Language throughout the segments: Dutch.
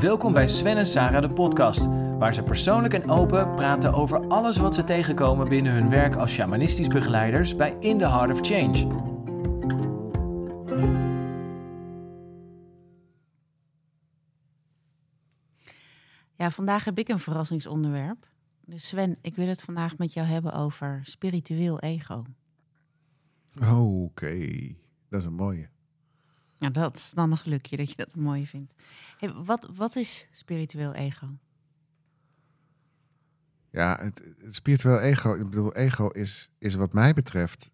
Welkom bij Sven en Sarah de podcast, waar ze persoonlijk en open praten over alles wat ze tegenkomen binnen hun werk als shamanistisch begeleiders bij In the Heart of Change. Ja, vandaag heb ik een verrassingsonderwerp. Dus Sven, ik wil het vandaag met jou hebben over spiritueel ego. Oké, dat is een mooie. Ja, dat is dan een gelukje dat je dat een mooie vindt. Wat, wat is spiritueel ego? Ja, het, het spiritueel ego, ik bedoel, ego is, is wat mij betreft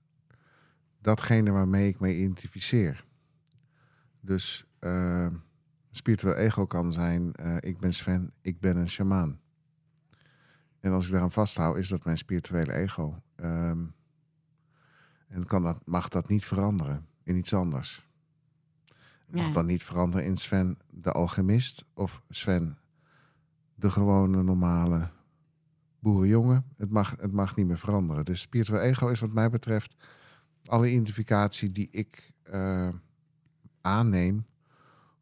datgene waarmee ik me identificeer. Dus uh, spiritueel ego kan zijn, uh, ik ben Sven, ik ben een shamaan. En als ik daaraan vasthoud, is dat mijn spirituele ego. Um, en kan dat, mag dat niet veranderen in iets anders. Mag dan niet veranderen in Sven de alchemist of Sven de gewone normale boerenjongen. Het mag, het mag niet meer veranderen. Dus spiritueel ego is wat mij betreft alle identificatie die ik eh, aanneem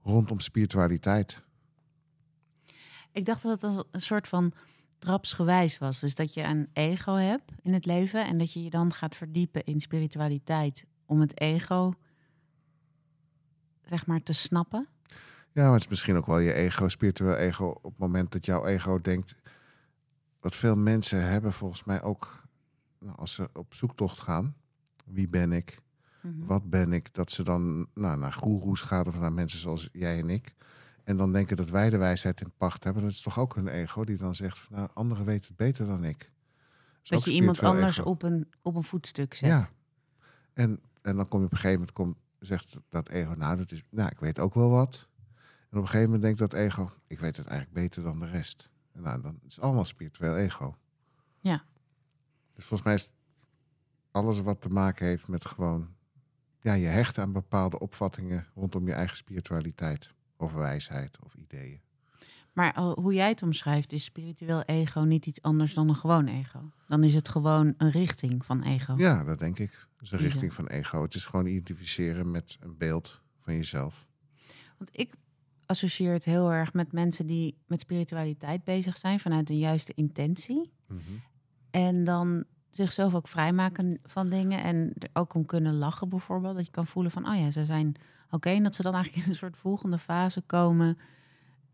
rondom spiritualiteit. Ik dacht dat het een soort van trapsgewijs was. Dus dat je een ego hebt in het leven en dat je je dan gaat verdiepen in spiritualiteit om het ego, zeg maar, te snappen. Ja, maar het is misschien ook wel je ego, spiritueel ego, op het moment dat jouw ego denkt. Wat veel mensen hebben volgens mij ook nou, als ze op zoektocht gaan. Wie ben ik? Mhm. Wat ben ik? Dat ze dan nou, naar goeroes gaan of naar mensen zoals jij en ik. En dan denken dat wij de wijsheid in pacht hebben. Dat is toch ook hun ego die dan zegt, van, nou, anderen weten het beter dan ik. Dat je iemand anders ego. op een, op een voetstuk zet. Ja. En, en dan kom je op een gegeven moment, kom, zegt dat ego, nou, dat is, nou, ik weet ook wel wat. En op een gegeven moment denkt dat ego, ik weet het eigenlijk beter dan de rest. En nou, dan is het allemaal spiritueel ego. Ja. Dus volgens mij is alles wat te maken heeft met gewoon, ja, je hecht aan bepaalde opvattingen rondom je eigen spiritualiteit. Of wijsheid of ideeën. Maar hoe jij het omschrijft, is spiritueel ego niet iets anders dan een gewoon ego. Dan is het gewoon een richting van ego. Ja, dat denk ik. Dat is een richting van ego. Het is gewoon identificeren met een beeld van jezelf. Want ik associeer het heel erg met mensen die met spiritualiteit bezig zijn vanuit een juiste intentie. En dan zichzelf ook vrijmaken van dingen en er ook om kunnen lachen bijvoorbeeld. Dat je kan voelen van, oh ja, ze zijn oké. En dat ze dan eigenlijk in een soort volgende fase komen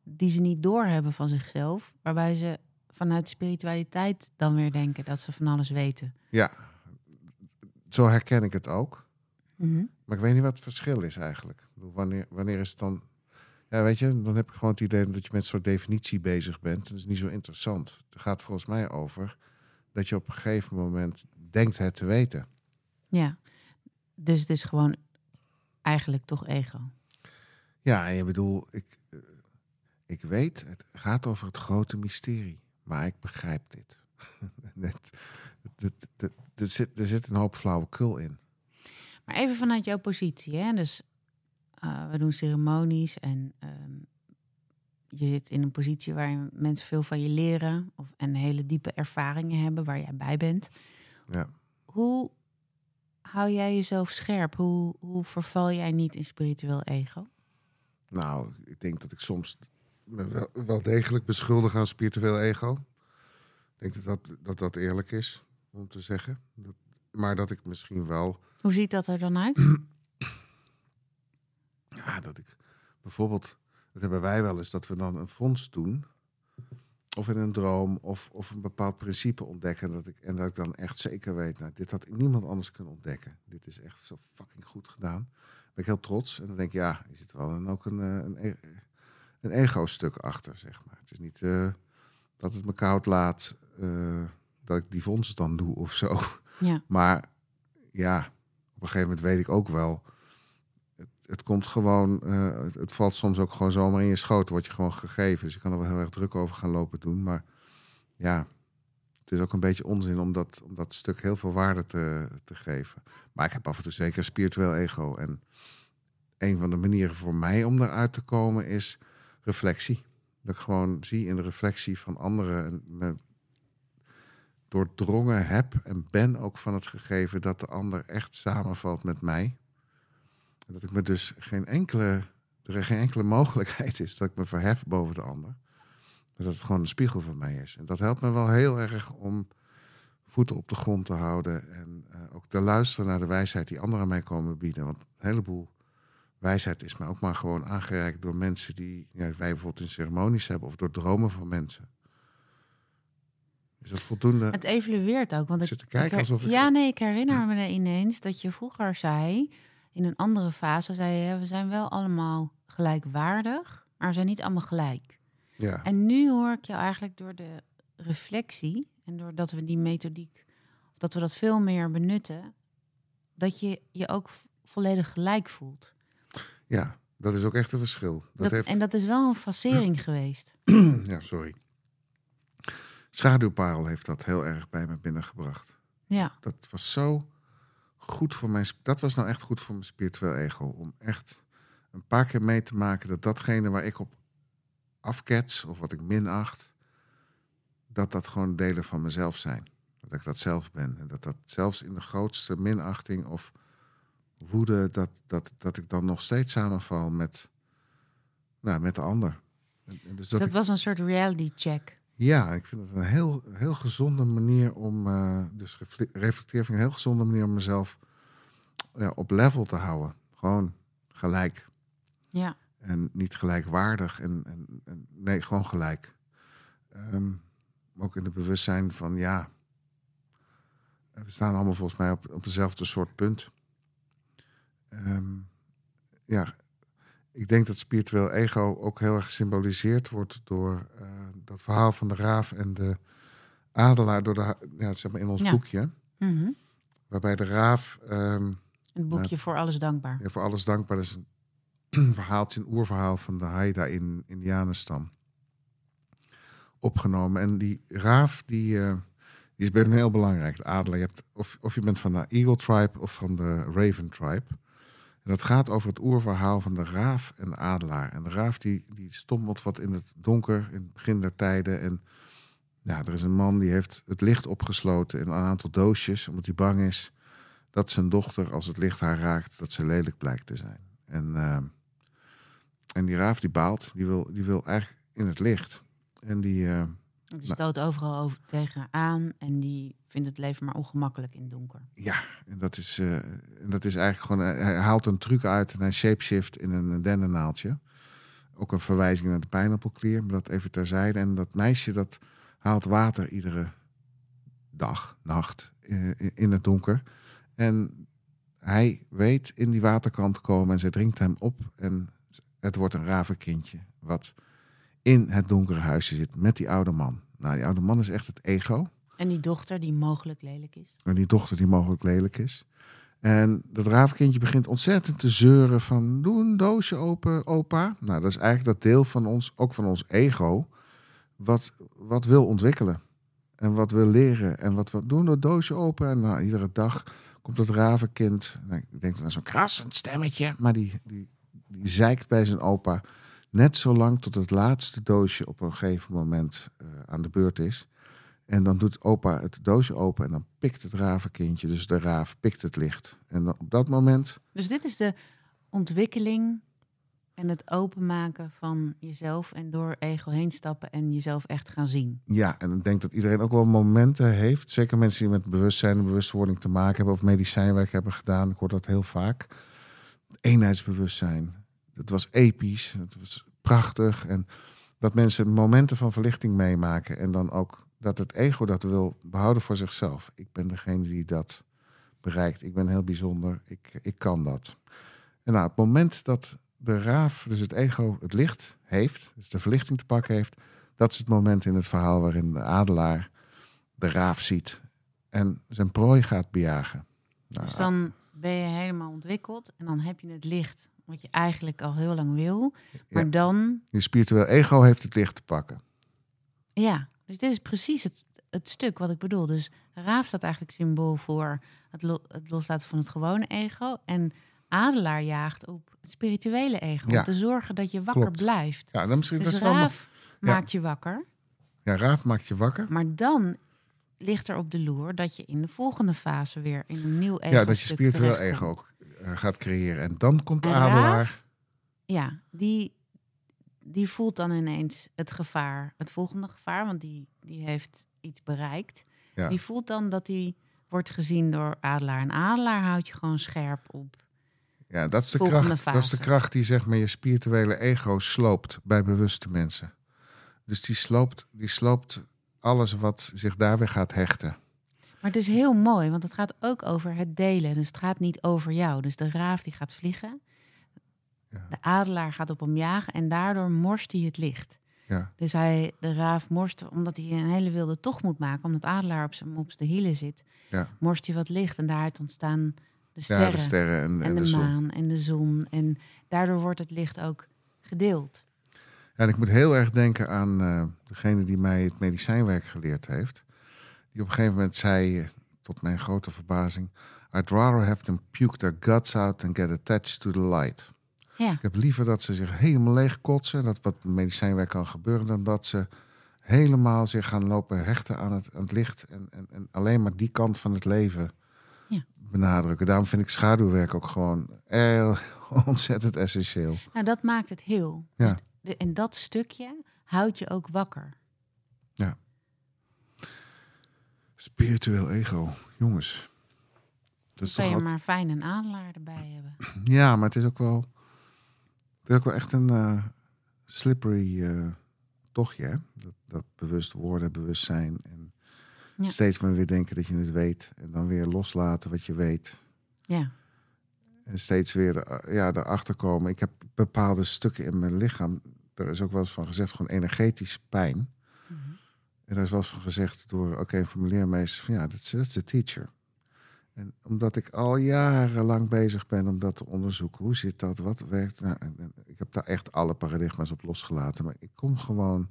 die ze niet doorhebben van zichzelf. Waarbij ze vanuit spiritualiteit dan weer denken dat ze van alles weten. Ja, zo herken ik het ook. Mhm. Maar ik weet niet wat het verschil is eigenlijk. Ik bedoel, wanneer, wanneer is het dan... Ja, weet je, dan heb ik gewoon het idee dat je met een soort definitie bezig bent. Dat is niet zo interessant. Het gaat volgens mij over dat je op een gegeven moment denkt het te weten. Ja, dus het is gewoon eigenlijk toch ego. Ja, en je bedoel, ik, eh, ik weet, het gaat over het grote mysterie. Maar ik begrijp dit. Er, zit, er zit een hoop flauwekul in. Maar even vanuit jouw positie, hè? Dus eh, we doen ceremonies en ehm, je zit in een positie waar mensen veel van je leren of en hele diepe ervaringen hebben waar jij bij bent. Ja. Hoe hou jij jezelf scherp? Hoe, hoe verval jij niet in spiritueel ego? Nou, ik denk dat ik soms me wel, wel degelijk beschuldig aan spiritueel ego. Ik denk dat dat, dat dat eerlijk is om te zeggen. Dat, maar dat ik misschien wel, Hoe ziet dat er dan uit? ja, dat ik bijvoorbeeld, dat hebben wij wel eens, dat we dan een fonds doen. Of in een droom, of, of een bepaald principe ontdekken. Dat ik, en dat ik dan echt zeker weet, nou, dit had niemand anders kunnen ontdekken. Dit is echt zo fucking goed gedaan. Ben ik heel trots. En dan denk ik, ja, er zit wel een, ook een, eh, een, een ego-stuk achter, zeg maar. Het is niet eh, dat het me koud laat eh, dat ik die fonds dan doe of zo. Ja, Maar ja, op een gegeven moment weet ik ook wel. Het, het komt gewoon, eh, het, het valt soms ook gewoon zomaar in je schoot. Word je gewoon gegeven. Dus je kan er wel heel erg druk over gaan lopen doen. Maar ja, het is ook een beetje onzin om dat, om dat stuk heel veel waarde te, te geven. Maar ik heb af en toe zeker spiritueel ego. En een van de manieren voor mij om daaruit te komen is reflectie. Dat ik gewoon zie in de reflectie van anderen. En me doordrongen heb en ben ook van het gegeven dat de ander echt samenvalt met mij. En dat ik me dus geen enkele er geen enkele mogelijkheid is dat ik me verhef boven de ander. Maar dat het gewoon een spiegel van mij is. En dat helpt me wel heel erg om voeten op de grond te houden. En eh, ook te luisteren naar de wijsheid die anderen mij komen bieden. Want een heleboel wijsheid is mij ook maar gewoon aangereikt door mensen die ja, wij bijvoorbeeld in ceremonies hebben. Of door dromen van mensen. Is dat voldoende? Het evolueert ook. Want Ik zit te kijken ik alsof ik- Ja, nee, ik herinner me ineens dat je vroeger zei, in een andere fase, zei je, we zijn wel allemaal gelijkwaardig, maar we zijn niet allemaal gelijk. Ja, En nu hoor ik jou eigenlijk door de reflectie en doordat we die methodiek, of dat we dat veel meer benutten, dat je je ook volledig gelijk voelt. Ja, dat is ook echt een verschil. Dat Dat- heeft... En dat is wel een facering geweest. ja, sorry. Schaduwparel heeft dat heel erg bij me binnengebracht. Ja, Dat was zo goed voor mijn... Dat was nou echt goed voor mijn spiritueel ego. Om echt een paar keer mee te maken dat datgene waar ik op afkets... of wat ik minacht... dat dat gewoon delen van mezelf zijn. Dat ik dat zelf ben. En dat dat zelfs in de grootste minachting of woede... dat, dat, dat ik dan nog steeds samenval met, nou, met de ander. En- Dus dat, dat ik- was een soort reality check. ja, ik vind het een heel, heel gezonde manier om, eh, dus refle- reflecteer vind ik een heel gezonde manier om mezelf ja, op level te houden. Gewoon gelijk Ja, en niet gelijkwaardig en, en, en nee, gewoon gelijk. Ehm, ook in het bewustzijn van ja, we staan allemaal volgens mij op, op dezelfde soort punt. Ehm, ja, ik denk dat spiritueel ego ook heel erg gesymboliseerd wordt door eh, dat verhaal van de raaf en de adelaar door de, ja, zeg maar in ons Ja. boekje. Mhm. Waarbij de raaf ehm, een boekje voor alles dankbaar. ja, voor alles dankbaar. Dat is een verhaaltje, een oerverhaal van de Haida in Indianenstam. Opgenomen. En die raaf, die, eh, die is bij heel belangrijk. De adelaar. Je hebt, of, of je bent van de Eagle Tribe of van de Raven Tribe. En dat gaat over het oerverhaal van de raaf en de adelaar. En de raaf die, die stommelt wat in het donker, in het begin der tijden. En ja, er is een man die heeft het licht opgesloten in een aantal doosjes, omdat hij bang is dat zijn dochter, als het licht haar raakt, dat ze lelijk blijkt te zijn. En, eh, en die raaf die baalt, die wil, die wil eigenlijk in het licht. En die, eh, Die stoot overal over tegenaan en die vindt het leven maar ongemakkelijk in het donker. ja, en dat is, eh, en dat is eigenlijk gewoon, hij haalt een truc uit en hij shapeshift in een dennennaaltje. Ook een verwijzing naar de pijnappelklier, maar dat even terzijde. En dat meisje dat haalt water iedere dag, nacht eh, in het donker. En hij weet in die waterkant te komen en zij dringt hem op. En het wordt een ravenkindje wat in het donkere huisje zit met die oude man. Nou, die oude man is echt het ego. En die dochter die mogelijk lelijk is. En die dochter die mogelijk lelijk is. En dat ravenkindje begint ontzettend te zeuren van... doe een doosje open, opa. Nou, dat is eigenlijk dat deel van ons, ook van ons ego... wat, wat wil ontwikkelen. En wat wil leren. En wat, wat doen dat doosje open. En nou, iedere dag komt dat ravenkind... Nou, ik denk dan zo'n krassend stemmetje... maar die, die, die zeikt bij zijn opa... net zo lang tot het laatste doosje op een gegeven moment eh, aan de beurt is... En dan doet opa het doosje open en dan pikt het ravenkindje, dus de raaf, pikt het licht. En dan op dat moment, Dus dit is de ontwikkeling en het openmaken van jezelf en door ego heen stappen en jezelf echt gaan zien. ja, en ik denk dat iedereen ook wel momenten heeft, zeker mensen die met bewustzijn en bewustwording te maken hebben of medicijnwerk hebben gedaan, ik hoor dat heel vaak. Eenheidsbewustzijn, dat was episch, het was prachtig. En dat mensen momenten van verlichting meemaken en dan ook dat het ego dat wil behouden voor zichzelf. Ik ben degene die dat bereikt. Ik ben heel bijzonder. Ik, ik kan dat. En nou, het moment dat de raaf, dus het ego, het licht heeft, dus de verlichting te pakken heeft, dat is het moment in het verhaal waarin de adelaar de raaf ziet en zijn prooi gaat bejagen. Nou, Dus dan ben je helemaal ontwikkeld en dan heb je het licht wat je eigenlijk al heel lang wil. Maar Ja. dan, je spiritueel ego heeft het licht te pakken. ja, dus dit is precies het, het stuk wat ik bedoel. Dus raaf staat eigenlijk symbool voor het, lo- het loslaten van het gewone ego. En adelaar jaagt op het spirituele ego. Ja. Om te zorgen dat je wakker Klopt. blijft. Ja, dan misschien, dat Dus wel, raaf Ja. maakt je wakker. ja, raaf maakt je wakker. Maar dan ligt er op de loer dat je in de volgende fase weer in een nieuw ego Ja, dat je spiritueel ego ook gaat creëren. En dan komt de adelaar. ja, die, die voelt dan ineens het gevaar, het volgende gevaar, want die, die heeft iets bereikt. Ja. Die voelt dan dat hij wordt gezien door adelaar. En adelaar houdt je gewoon scherp op. Ja, dat is, de kracht, dat is de kracht die zeg maar je spirituele ego sloopt bij bewuste mensen. Dus die sloopt, die sloopt alles wat zich daar weer gaat hechten. Maar het is heel mooi, want het gaat ook over het delen. Dus het gaat niet over jou. Dus de raaf die gaat vliegen. Ja. De adelaar gaat op hem jagen en daardoor morst hij het licht. Ja, Dus hij, de raaf morst, omdat hij een hele wilde tocht moet maken, omdat adelaar op zijn op zijn hielen zit, ja. morst hij wat licht en daaruit ontstaan de sterren, ja de sterren en, en en de, de zon. maan en de zon. En daardoor wordt het licht ook gedeeld. Ja, en ik moet heel erg denken aan eh, degene die mij het medicijnwerk geleerd heeft. Die op een gegeven moment zei, eh, tot mijn grote verbazing... I'd rather have them puke their guts out than get attached to the light. Ja, Ik heb liever dat ze zich helemaal leeg kotsen, dat wat medicijnwerk kan gebeuren, dan dat ze helemaal zich gaan lopen hechten aan het, aan het licht en, en, en alleen maar die kant van het leven Ja. benadrukken. Daarom vind ik schaduwwerk ook gewoon ontzettend essentieel. nou dat maakt het heel. Ja. Dus de, en dat stukje houdt je ook wakker. Spiritueel ego, jongens. Dat is je al- maar fijn een adelaar erbij hebben. Ja, maar het is ook wel, het is ook wel echt een eh, slippery eh, tochtje. Hè? Dat, dat bewust worden, bewustzijn. En Ja. steeds maar weer denken dat je het weet. En dan weer loslaten wat je weet. Ja, En steeds weer er- ja, erachter komen. Ik heb bepaalde stukken in mijn lichaam. Daar is ook wel eens van gezegd, gewoon energetische pijn. En daar is wel van gezegd door ook een van van ja, dat is the teacher. En omdat ik al jarenlang bezig ben om dat te onderzoeken, hoe zit dat, wat werkt. Nou, ik heb daar echt alle paradigma's op losgelaten, maar ik kom gewoon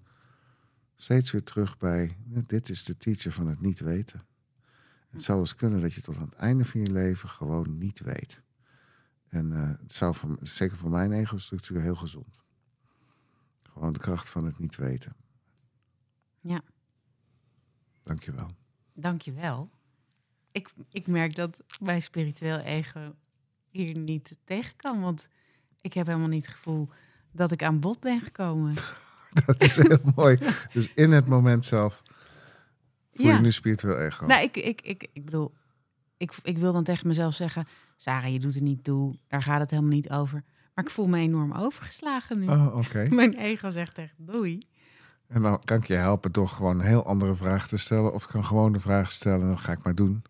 steeds weer terug bij: dit is de teacher van het niet weten. Het zou eens kunnen dat je tot aan het einde van je leven gewoon niet weet. En eh, het zou zeker voor mijn ego-structuur heel gezond. Gewoon de kracht van het niet weten. Ja. Dankjewel. dankjewel. Ik, ik merk dat mijn spiritueel ego hier niet tegen kan. Want ik heb helemaal niet het gevoel dat ik aan bod ben gekomen. Dat is heel mooi. Dus in het moment zelf voel Ja. je nu spiritueel ego. Nou, ik, ik, ik, ik bedoel, ik, ik wil dan tegen mezelf zeggen... Sarah, je doet er niet toe. Daar gaat het helemaal niet over. Maar ik voel me enorm overgeslagen nu. Oh, oké. Mijn ego zegt echt doei. En dan kan ik je helpen door gewoon een heel andere vraag te stellen. Of ik kan gewoon de vraag stellen en dat ga ik maar doen.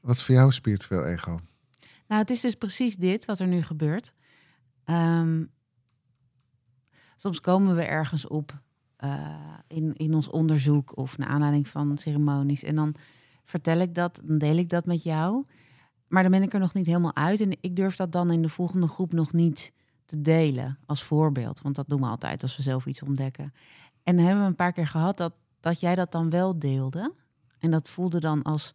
Wat is voor jou spiritueel ego? Nou, het is dus precies dit wat er nu gebeurt. Ehm, soms komen we ergens op eh, in, in ons onderzoek of naar aanleiding van ceremonies. En dan vertel ik dat, dan deel ik dat met jou. Maar dan ben ik er nog niet helemaal uit. En ik durf dat dan in de volgende groep nog niet te delen als voorbeeld. Want dat doen we altijd als we zelf iets ontdekken. En dan hebben we een paar keer gehad dat, dat jij dat dan wel deelde. En dat voelde dan als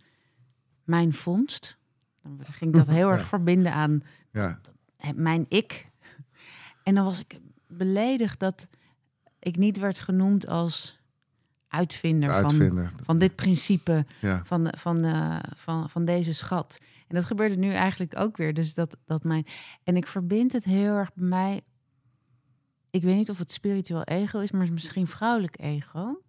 mijn vondst. Dan ging ik dat heel erg verbinden aan Ja, eh, mijn ik. En dan was ik beledigd dat ik niet werd genoemd als uitvinder, de Van, van dit principe, Ja, van, van, de- van, van deze schat. En dat gebeurde nu eigenlijk ook weer. Dus dat, dat mijn. En ik verbind het heel erg bij mij. Ik weet niet of het spiritueel ego is, maar misschien vrouwelijk ego.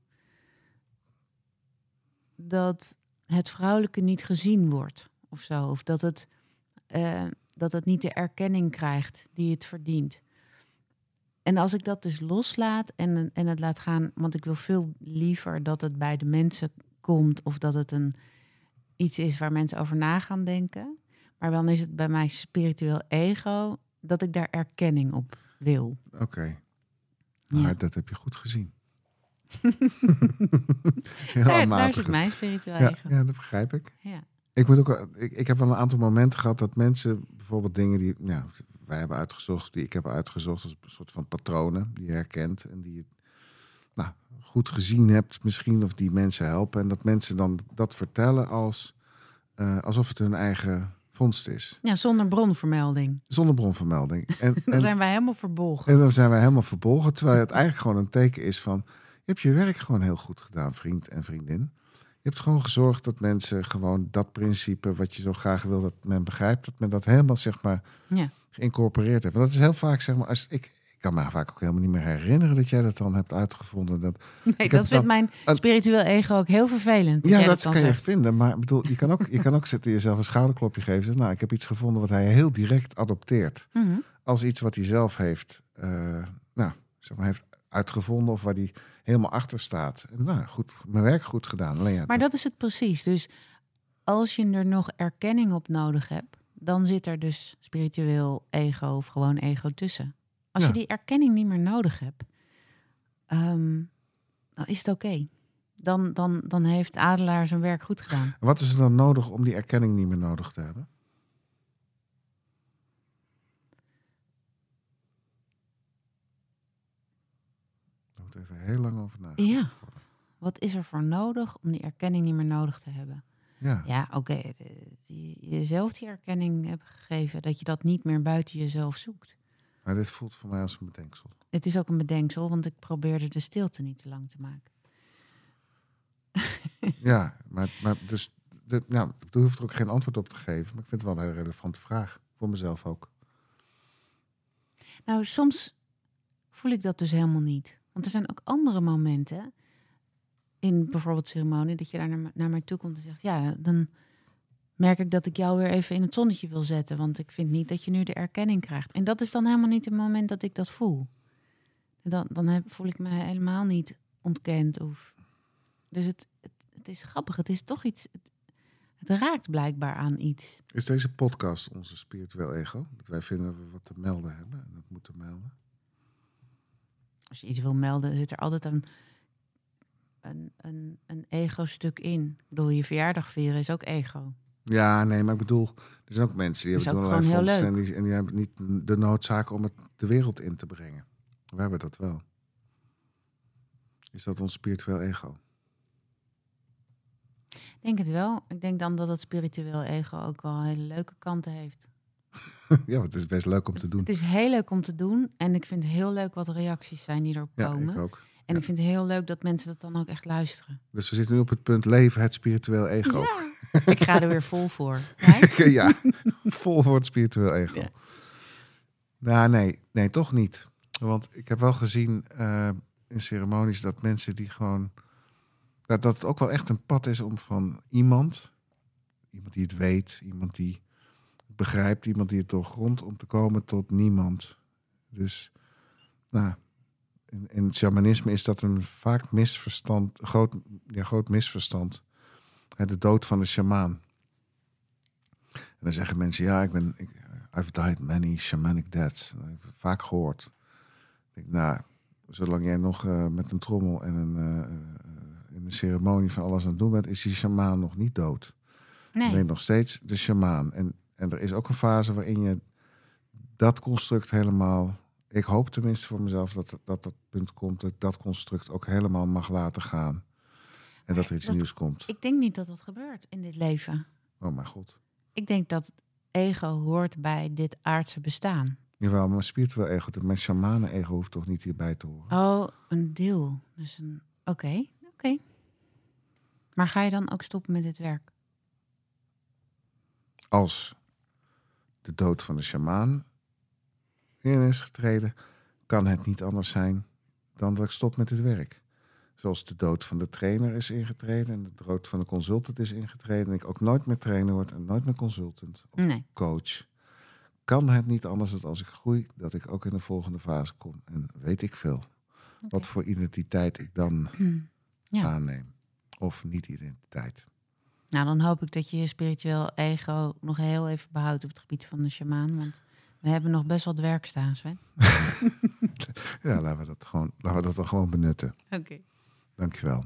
Dat het vrouwelijke niet gezien wordt of zo. Of dat het, eh, dat het niet de erkenning krijgt die het verdient. En als ik dat dus loslaat en, en het laat gaan, want ik wil veel liever dat het bij de mensen komt of dat het een iets is waar mensen over na gaan denken. Maar dan is het bij mij spiritueel ego dat ik daar erkenning op wil. oké. Nou, dat heb je goed gezien. heel Daar, daar aanmatigend. zit mijn spiritueel ja, ja, dat begrijp ik. Ja. Ik, moet ook, ik, ik heb wel een aantal momenten gehad dat mensen bijvoorbeeld dingen die ja, wij hebben uitgezocht, die ik heb uitgezocht als een soort van patronen die je herkent en die je nou, goed gezien hebt misschien of die mensen helpen en dat mensen dan dat vertellen als eh, alsof het hun eigen vondst is, ja, zonder bronvermelding. zonder bronvermelding. En, Dan en, zijn wij helemaal verbolgen. en dan zijn wij helemaal verbolgen, terwijl het eigenlijk gewoon een teken is van je hebt je werk gewoon heel goed gedaan, vriend en vriendin. Je hebt gewoon gezorgd dat mensen gewoon dat principe wat je zo graag wil dat men begrijpt, dat men dat helemaal zeg maar Ja. geïncorporeerd heeft. Want dat is heel vaak zeg maar als ik kan me vaak ook helemaal niet meer herinneren dat jij dat dan hebt uitgevonden. Dat, Nee, dat vindt mijn een- spiritueel ego ook heel vervelend. ja, dat kan je vinden. Maar ik bedoel, je kan ook, je kan ook zitten jezelf een schouderklopje geven. Zeggen, nou, ik heb iets gevonden wat hij heel direct adopteert. Mhm. Als iets wat hij zelf heeft, eh, nou, zeg maar, heeft uitgevonden of waar hij helemaal achter staat. Nou, goed, mijn werk goed gedaan. Alleen ja, Maar dat is het precies. Dus als je er nog erkenning op nodig hebt, dan zit er dus spiritueel ego of gewoon ego tussen. Als Ja. je die erkenning niet meer nodig hebt, ehm, dan is het oké. Dan, dan, dan heeft Adelaar zijn werk goed gedaan. Wat is er dan nodig om die erkenning niet meer nodig te hebben? Daar moet even heel lang over nadenken. Ja. Wat is er voor nodig om die erkenning niet meer nodig te hebben? Ja. Ja, oké. die- jezelf die erkenning hebben gegeven, dat je dat niet meer buiten jezelf zoekt. Maar dit voelt voor mij als een bedenksel. Het is ook een bedenksel, want ik probeerde de stilte niet te lang te maken. Ja, maar, maar dus, de, nou, ik hoef er ook geen antwoord op te geven. Maar ik vind het wel een hele relevante vraag. Voor mezelf ook. Nou, soms voel ik dat dus helemaal niet. Want er zijn ook andere momenten in bijvoorbeeld ceremonie dat je daar naar, naar mij toe komt en zegt: Ja, dan merk ik dat ik jou weer even in het zonnetje wil zetten. Want ik vind niet dat je nu de erkenning krijgt. En dat is dan helemaal niet het moment dat ik dat voel. Dan, dan heb, voel ik me helemaal niet ontkend. Of... Dus het, het, het is grappig. Het is toch iets. Het, het raakt blijkbaar aan iets. Is deze podcast onze spiritueel ego? Dat wij vinden dat we wat te melden hebben en dat moeten melden? Als je iets wil melden, zit er altijd een, een, een, een ego-stuk in. Ik bedoel, je verjaardag vieren is ook ego. Ja, nee, maar ik bedoel, er zijn ook mensen die hebben het allerlei en die, en die hebben niet de noodzaak om het de wereld in te brengen. We hebben dat wel. Is dat ons spiritueel ego? Ik denk het wel. Ik denk dan dat het spiritueel ego ook wel hele leuke kanten heeft. ja, want het is best leuk om te doen. Het is heel leuk om te doen. En ik vind het heel leuk wat reacties zijn die erop Ja, komen. ik ook. En ik vind het heel leuk dat mensen dat dan ook echt luisteren. Dus we zitten nu op het punt leven het spiritueel ego. Ja. ik ga er weer vol voor. Ja, vol voor het spiritueel ego. Ja. Nou, nee, nee, toch niet. Want ik heb wel gezien eh, in ceremonies dat mensen die gewoon. Dat, dat het ook wel echt een pad is om van iemand, iemand die het weet, iemand die het begrijpt, iemand die het doorgrondt, om te komen tot niemand. Dus, nou, in, in het shamanisme is dat een vaak misverstand, groot, ja, groot misverstand. De dood van de shamaan. En dan zeggen mensen, ja, ik ben, ik, I've died many shamanic deaths. Dat heb ik vaak gehoord. Ik denk, nou, zolang jij nog eh, met een trommel en een, eh, eh, in een ceremonie van alles aan het doen bent, is die shamaan nog niet dood. Nee. Bent nog steeds de shamaan. En, en er is ook een fase waarin je dat construct helemaal... Ik hoop tenminste voor mezelf dat dat, dat punt komt... dat dat construct ook helemaal mag laten gaan. En dat er iets dat- nieuws komt. Ik denk niet dat dat gebeurt in dit leven. Oh mijn god. Ik denk dat ego hoort bij dit aardse bestaan. Jawel, maar spiritueel ego, mijn shamanen ego hoeft toch niet hierbij te horen? Oh, een deel. Dus een. Oké, oké. Maar ga je dan ook stoppen met dit werk? Als de dood van de shamaan in is getreden, kan het niet anders zijn dan dat ik stop met dit werk. Zoals de dood van de trainer is ingetreden en de dood van de consultant is ingetreden. En ik ook nooit meer trainer word en nooit meer consultant of Nee. coach. Kan het niet anders dat als ik groei, dat ik ook in de volgende fase kom. En weet ik veel wat voor identiteit ik dan Ja. aanneem. Of niet-identiteit. Nou, dan hoop ik dat je je spiritueel ego nog heel even behoudt op het gebied van de shamaan. Want we hebben nog best wat werk staan, Sven. Ja, laten we dat, gewoon, laten we dat dan gewoon benutten. Oké. Dankjewel.